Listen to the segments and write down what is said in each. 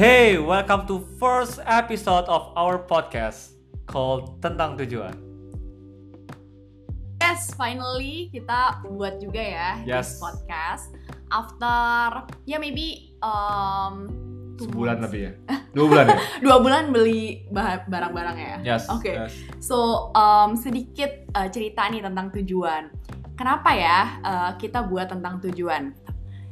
Hey, welcome to first episode of our podcast called Tentang Tujuan. Yes, finally kita buat juga ya Yes. this podcast after ya maybe um, Sebulan months. lebih ya? Dua bulan ya? dua bulan beli barang-barang ya. Yes. Oke. yes. So um, sedikit uh, cerita nih tentang tujuan. Kenapa ya uh, kita buat tentang tujuan?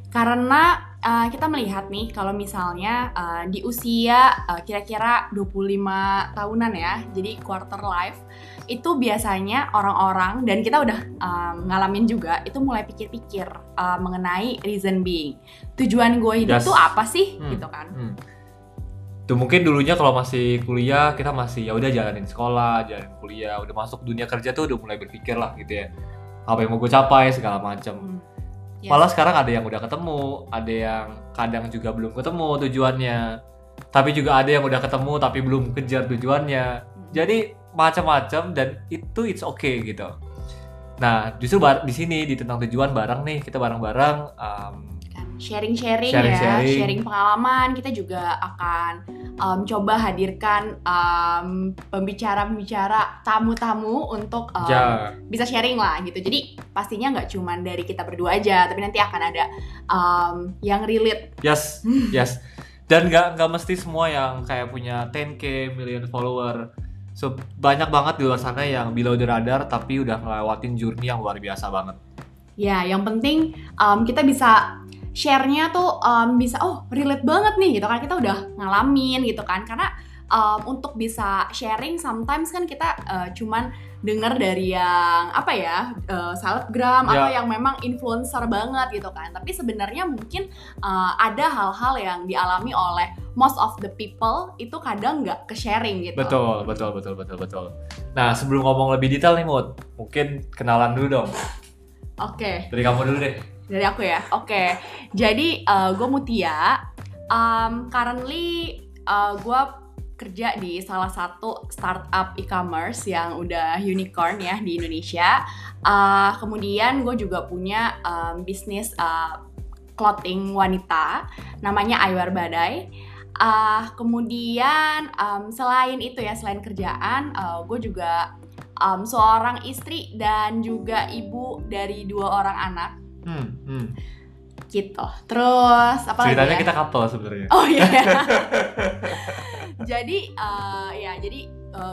Karena uh, kita melihat nih kalau misalnya uh, di usia uh, kira-kira 25 tahunan ya, jadi quarter life itu biasanya orang-orang dan kita udah um, ngalamin juga itu mulai pikir-pikir uh, mengenai reason being. Tujuan gue hidup Yes. tuh apa sih Hmm. gitu kan? Hmm. Tuh mungkin dulunya kalau masih kuliah kita masih ya udah jalanin sekolah, jalanin kuliah, udah masuk dunia kerja tuh udah mulai berpikir lah gitu ya. Apa yang mau gue capai segala macam. Hmm. Yes. Malah sekarang ada yang udah ketemu, ada yang kadang juga belum ketemu tujuannya. Tapi juga ada yang udah ketemu tapi belum kejar tujuannya. Jadi macam-macam dan itu it's okay gitu. Nah, justru di sini di tentang tujuan bareng nih, kita bareng-bareng um, sharing-sharing ya, sharing pengalaman. Kita juga akan um, coba hadirkan um, pembicara-pembicara, tamu-tamu untuk um, ya bisa sharing lah gitu. Jadi pastinya nggak cuman dari kita berdua aja, tapi nanti akan ada um, yang relate. yes, yes. Dan nggak nggak mesti semua yang kayak punya 10k million follower. So banyak banget di luar sana yang below the radar tapi udah ngelewatin journey yang luar biasa banget. Ya, yang penting um, kita bisa share-nya tuh um, bisa oh relate banget nih gitu kan kita udah ngalamin gitu kan karena um, untuk bisa sharing sometimes kan kita uh, cuman denger dari yang apa ya uh, selebgram Ya. atau yang memang influencer banget gitu kan tapi sebenarnya mungkin uh, ada hal-hal yang dialami oleh most of the people itu kadang nggak ke sharing gitu Betul, betul, betul, betul, betul. Nah, sebelum ngomong lebih detail nih, Mut, mungkin kenalan dulu dong. oke Dari kamu dulu deh. Dari aku ya, oke. Jadi gue Mutia. Um, currently gue kerja di salah satu startup e-commerce yang udah unicorn ya di Indonesia. Uh, kemudian gue juga punya um, bisnis uh, clothing wanita, namanya Aywar Badai. Uh, kemudian um, selain itu ya, selain kerjaan, gue juga um, seorang istri dan juga ibu dari dua orang anak Hmm, hmm. gitu. Terus apa lagi Ceritanya ya? kita couple sebenarnya. Oh iya. jadi eh, ya jadi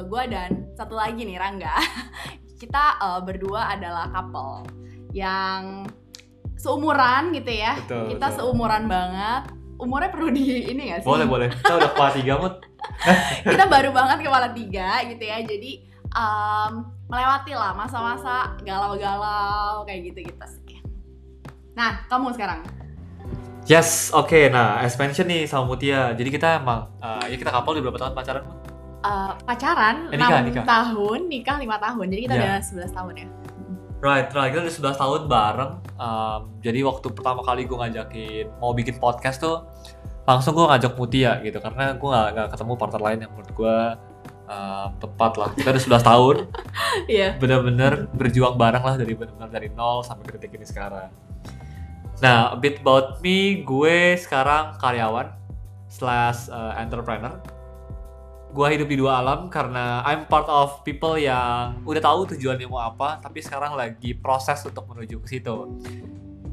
gue dan satu lagi nih Rangga. Kita eh, berdua adalah couple yang seumuran gitu ya. Betul, Kita betul. seumuran banget. Umurnya perlu di ini gak sih? Boleh, boleh. Kita udah kepala tiga, Mut. Kita baru banget kepala tiga gitu ya. Jadi em, melewati lah masa-masa galau-galau kayak gitu-gitu sih. Nah, kamu sekarang? Yes, oke. Nah, as mentioned nih sama Mutia. Jadi kita emang, eh, ya kita couple udah berapa tahun pacaran? Eh, pacaran Eh, nikah, 6 nikah. tahun, nikah 5 tahun. Jadi kita Ya. udah 11 tahun ya. Right, right. Kita udah 11 tahun bareng. Um, jadi waktu pertama kali gue ngajakin mau bikin podcast tuh, langsung gue ngajak Mutia gitu. Karena gue gak, nggak ketemu partner lain yang menurut gue um, tepat lah. Kita udah 11 tahun. Iya. bener-bener berjuang bareng lah dari bener-bener dari nol sampai ke detik ini sekarang. Nah, a bit about me, gue sekarang karyawan slash uh, entrepreneur. Gue hidup di dua alam karena I'm part of people yang udah tahu tujuannya mau apa, tapi sekarang lagi proses untuk menuju ke situ.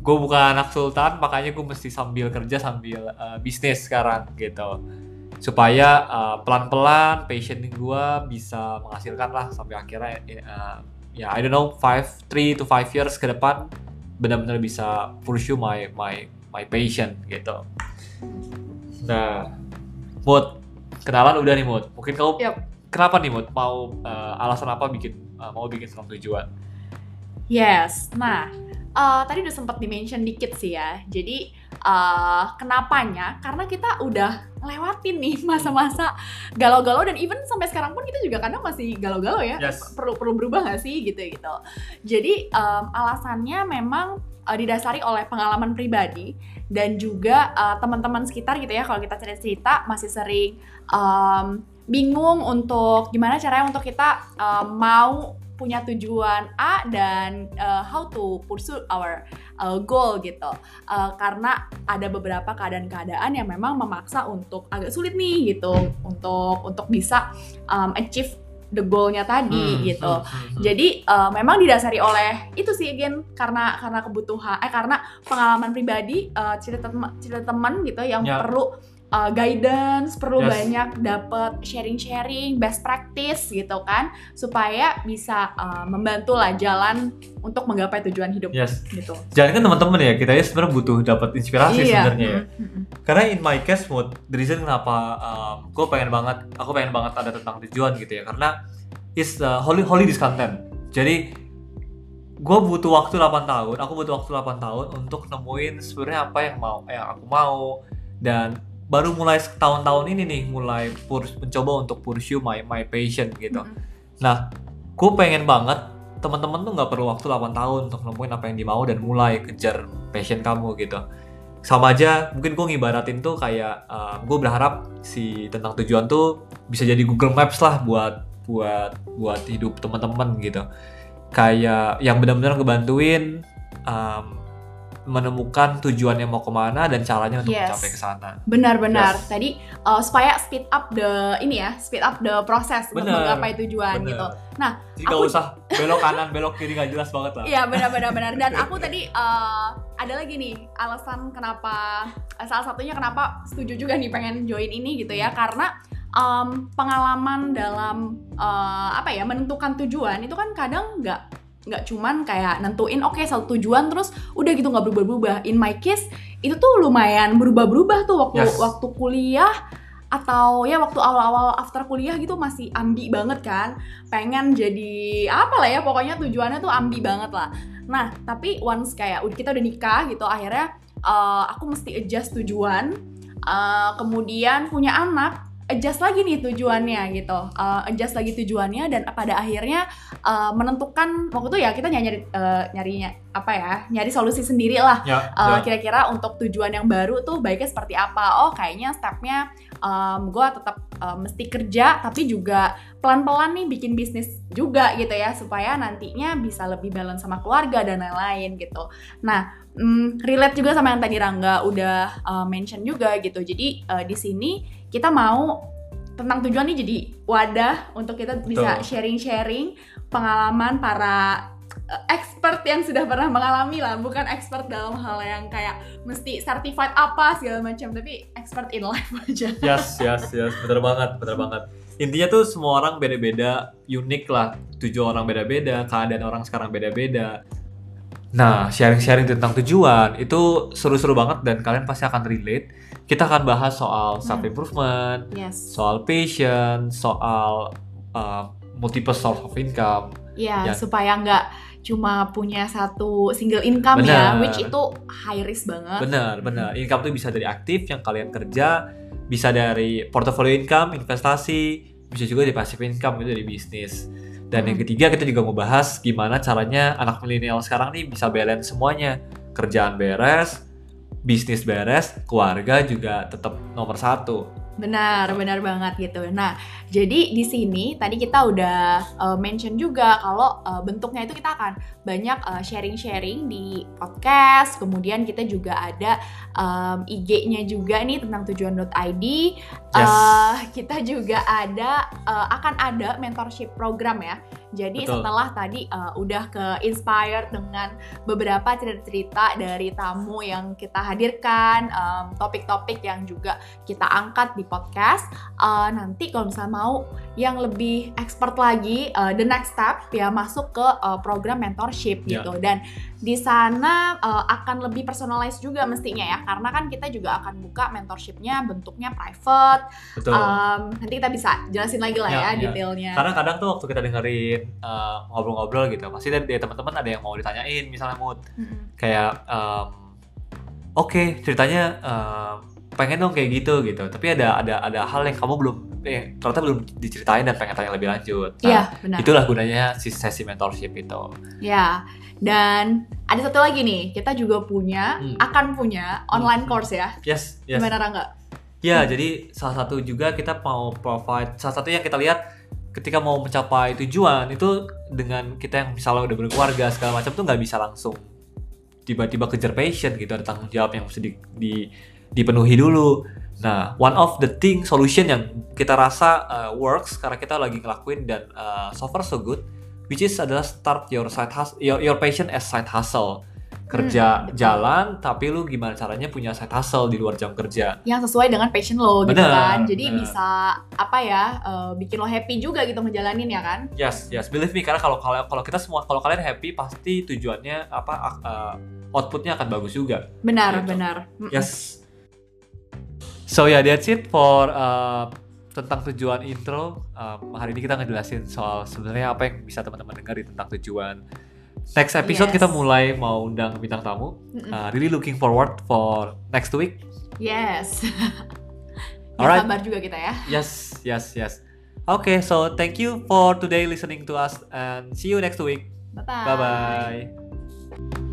Gue bukan anak sultan, makanya gue mesti sambil kerja sambil uh, bisnis sekarang gitu supaya uh, pelan-pelan passion gue bisa menghasilkan lah sampai akhirnya uh, ya I don't know 5 3 to 5 years ke depan benar-benar bisa pursue my my my passion gitu. Nah, Mood, kenalan udah nih Mood. Mungkin kamu Yap. kenapa nih Mood mau uh, alasan apa bikin uh, mau bikin tentang tujuan? Yes. Nah, eh, tadi udah sempat dimention dikit sih ya. Jadi eh, kenapanya? Karena kita udah lewatin nih masa-masa galau-galau dan even sampai sekarang pun kita juga kadang masih galau-galau ya. Yes. Perlu perlu berubah gak sih gitu gitu. Jadi em, alasannya memang eh, didasari oleh pengalaman pribadi dan juga eh, teman-teman sekitar gitu ya. Kalau kita cerita-cerita masih sering em, bingung untuk gimana caranya untuk kita em, mau punya tujuan A dan uh, how to pursue our uh, goal gitu. Uh, karena ada beberapa keadaan-keadaan yang memang memaksa untuk agak sulit nih gitu untuk untuk bisa um, achieve the goalnya tadi Hmm, gitu. hmm, hmm, hmm. Jadi uh, memang didasari oleh itu sih again karena karena kebutuhan eh karena pengalaman pribadi uh, cerita tem- cerita teman gitu yang Ya. perlu uh, guidance, perlu Yes. banyak dapat sharing-sharing, best practice gitu kan supaya bisa uh, membantu lah jalan untuk menggapai tujuan hidup Yes. gitu. Jangan kan teman-teman ya, kita ya sebenarnya butuh dapat inspirasi sebenarnya ya. mm, mm, mm. Karena in my case mood, the reason kenapa gue pengen banget, aku pengen banget ada tentang tujuan gitu ya, karena is uh, holy holy this content. Jadi gue butuh waktu 8 tahun, aku butuh waktu 8 tahun untuk nemuin sebenarnya apa yang mau, yang aku mau dan baru mulai tahun-tahun ini nih mulai mencoba untuk pursue my my passion gitu. Mm-mm. Nah, gue pengen banget teman-teman tuh nggak perlu waktu 8 tahun untuk nemuin apa yang dia mau dan mulai kejar passion kamu gitu. Sama aja, mungkin gue ngibaratin tuh kayak gue berharap si tentang tujuan tuh bisa jadi Google Maps lah buat buat buat hidup teman-teman gitu. Kayak yang benar-benar ngebantuin um, menemukan tujuan yang mau ke mana dan caranya untuk Yes. mencapai ke sana. Benar-benar. Yes. Tadi uh, supaya speed up the ini ya, speed up the proses untuk Benar. menggapai tujuan Bener. gitu. Nah, Jadi aku- usah belok kanan, belok kiri nggak jelas banget lah. Iya benar-benar benar. Dan aku tadi uh, ada lagi nih alasan kenapa eh, salah satunya kenapa setuju juga nih pengen join ini gitu ya karena um, pengalaman dalam uh, apa ya menentukan tujuan itu kan kadang nggak nggak cuman kayak nentuin oke satu tujuan terus udah gitu nggak berubah-berubah. In my case itu tuh lumayan berubah-berubah tuh waktu Yes. waktu kuliah atau ya waktu awal-awal after kuliah gitu masih ambi banget kan pengen jadi apa lah ya pokoknya tujuannya tuh ambi banget lah nah tapi once kayak udah kita udah nikah gitu akhirnya uh, aku mesti adjust tujuan uh, kemudian punya anak adjust lagi nih tujuannya gitu. Uh, adjust lagi tujuannya dan pada akhirnya uh, menentukan waktu itu ya kita nyari uh, nyarinya apa ya nyari solusi sendiri lah Ya, Uh, ya. kira-kira untuk tujuan yang baru tuh baiknya seperti apa? Oh, kayaknya stepnya um, gue tetap uh, mesti kerja, tapi juga pelan-pelan nih bikin bisnis juga gitu ya, supaya nantinya bisa lebih balance sama keluarga dan lain-lain gitu. Nah, mm, relate juga sama yang tadi Rangga udah uh, mention juga gitu. Jadi uh, di sini kita mau tentang tujuan nih jadi wadah untuk kita bisa Betul. sharing-sharing pengalaman para expert yang sudah pernah mengalami lah, bukan expert dalam hal yang kayak mesti certified apa segala macam, tapi expert in life aja. Yes, yes, yes, bener banget, bener banget. Intinya tuh semua orang beda-beda, unik lah. Tujuh orang beda-beda, keadaan orang sekarang beda-beda. Nah, sharing-sharing tentang tujuan itu seru-seru banget dan kalian pasti akan relate. Kita akan bahas soal self improvement, Yes. soal passion, soal uh, multiple source of income. Ya, Ya. supaya nggak cuma punya satu single income ya, Benar. which itu high risk banget. Benar, benar. Income tuh bisa dari aktif yang kalian kerja, bisa dari portfolio income, investasi, bisa juga dari passive income itu dari bisnis. Dan yang Hmm. ketiga kita juga mau bahas gimana caranya anak milenial sekarang nih bisa balance semuanya. Kerjaan beres, bisnis beres, keluarga juga tetap nomor satu. Benar, benar banget gitu. Nah, jadi di sini tadi kita udah uh, mention juga kalau uh, bentuknya itu kita akan banyak uh, sharing-sharing di podcast. Kemudian kita juga ada um, IG-nya juga nih tentang tujuan.id. Yes. Uh, kita juga ada uh, akan ada mentorship program ya. Jadi Betul. setelah tadi uh, udah ke inspired dengan beberapa cerita-cerita dari tamu yang kita hadirkan, um, topik-topik yang juga kita angkat di podcast. Uh, nanti kalau misalnya mau yang lebih expert lagi, uh, the next step ya masuk ke uh, program mentorship Ya. gitu. Dan di sana uh, akan lebih personalized juga mestinya ya, karena kan kita juga akan buka mentorshipnya bentuknya private. Betul. Um, nanti kita bisa jelasin lagi lah Ya, ya, ya. detailnya. Karena kadang tuh waktu kita dengerin uh, ngobrol-ngobrol gitu, pasti dari, dari teman-teman ada yang mau ditanyain, misalnya mood Mm-mm. kayak um, oke ceritanya um, pengen dong kayak gitu gitu tapi ada ada ada hal yang kamu belum eh ternyata belum diceritain dan pengen tanya lebih lanjut nah, Iya, benar. itulah gunanya si sesi mentorship itu Ya, dan ada satu lagi nih, kita juga punya, Hmm. akan punya online Hmm. course ya. yes yes Gimana Rangga? ya jadi salah satu juga kita mau provide salah satu yang kita lihat ketika mau mencapai tujuan itu dengan kita yang misalnya udah berkeluarga segala macam tuh nggak bisa langsung tiba-tiba kejar passion gitu ada tanggung jawab yang mesti di, di- dipenuhi dulu nah one of the thing solution yang kita rasa uh, works karena kita lagi ngelakuin dan uh, so far so good which is adalah start your side hustle your, your passion as side hustle kerja betul. jalan tapi lu gimana caranya punya side hustle di luar jam kerja yang sesuai dengan passion lo gitu Benar, kan jadi benar. bisa apa ya eh, bikin lo happy juga gitu ngejalanin ya kan Yes, yes, believe me karena kalau kalau kalau kita semua kalau kalian happy pasti tujuannya apa uh, outputnya akan bagus juga. benar Gitu. benar. Yes. So yeah, that's it for uh, tentang tujuan intro. Um, hari ini kita ngejelasin soal sebenarnya apa yang bisa teman-teman dengar di tentang tujuan. Next episode Yes. kita mulai mau undang bintang tamu. Uh, really looking forward for next week. yes Alright. sabar juga kita ya Yes, yes, yes. Okay, so thank you for today listening to us and see you next week. bye bye Bye bye.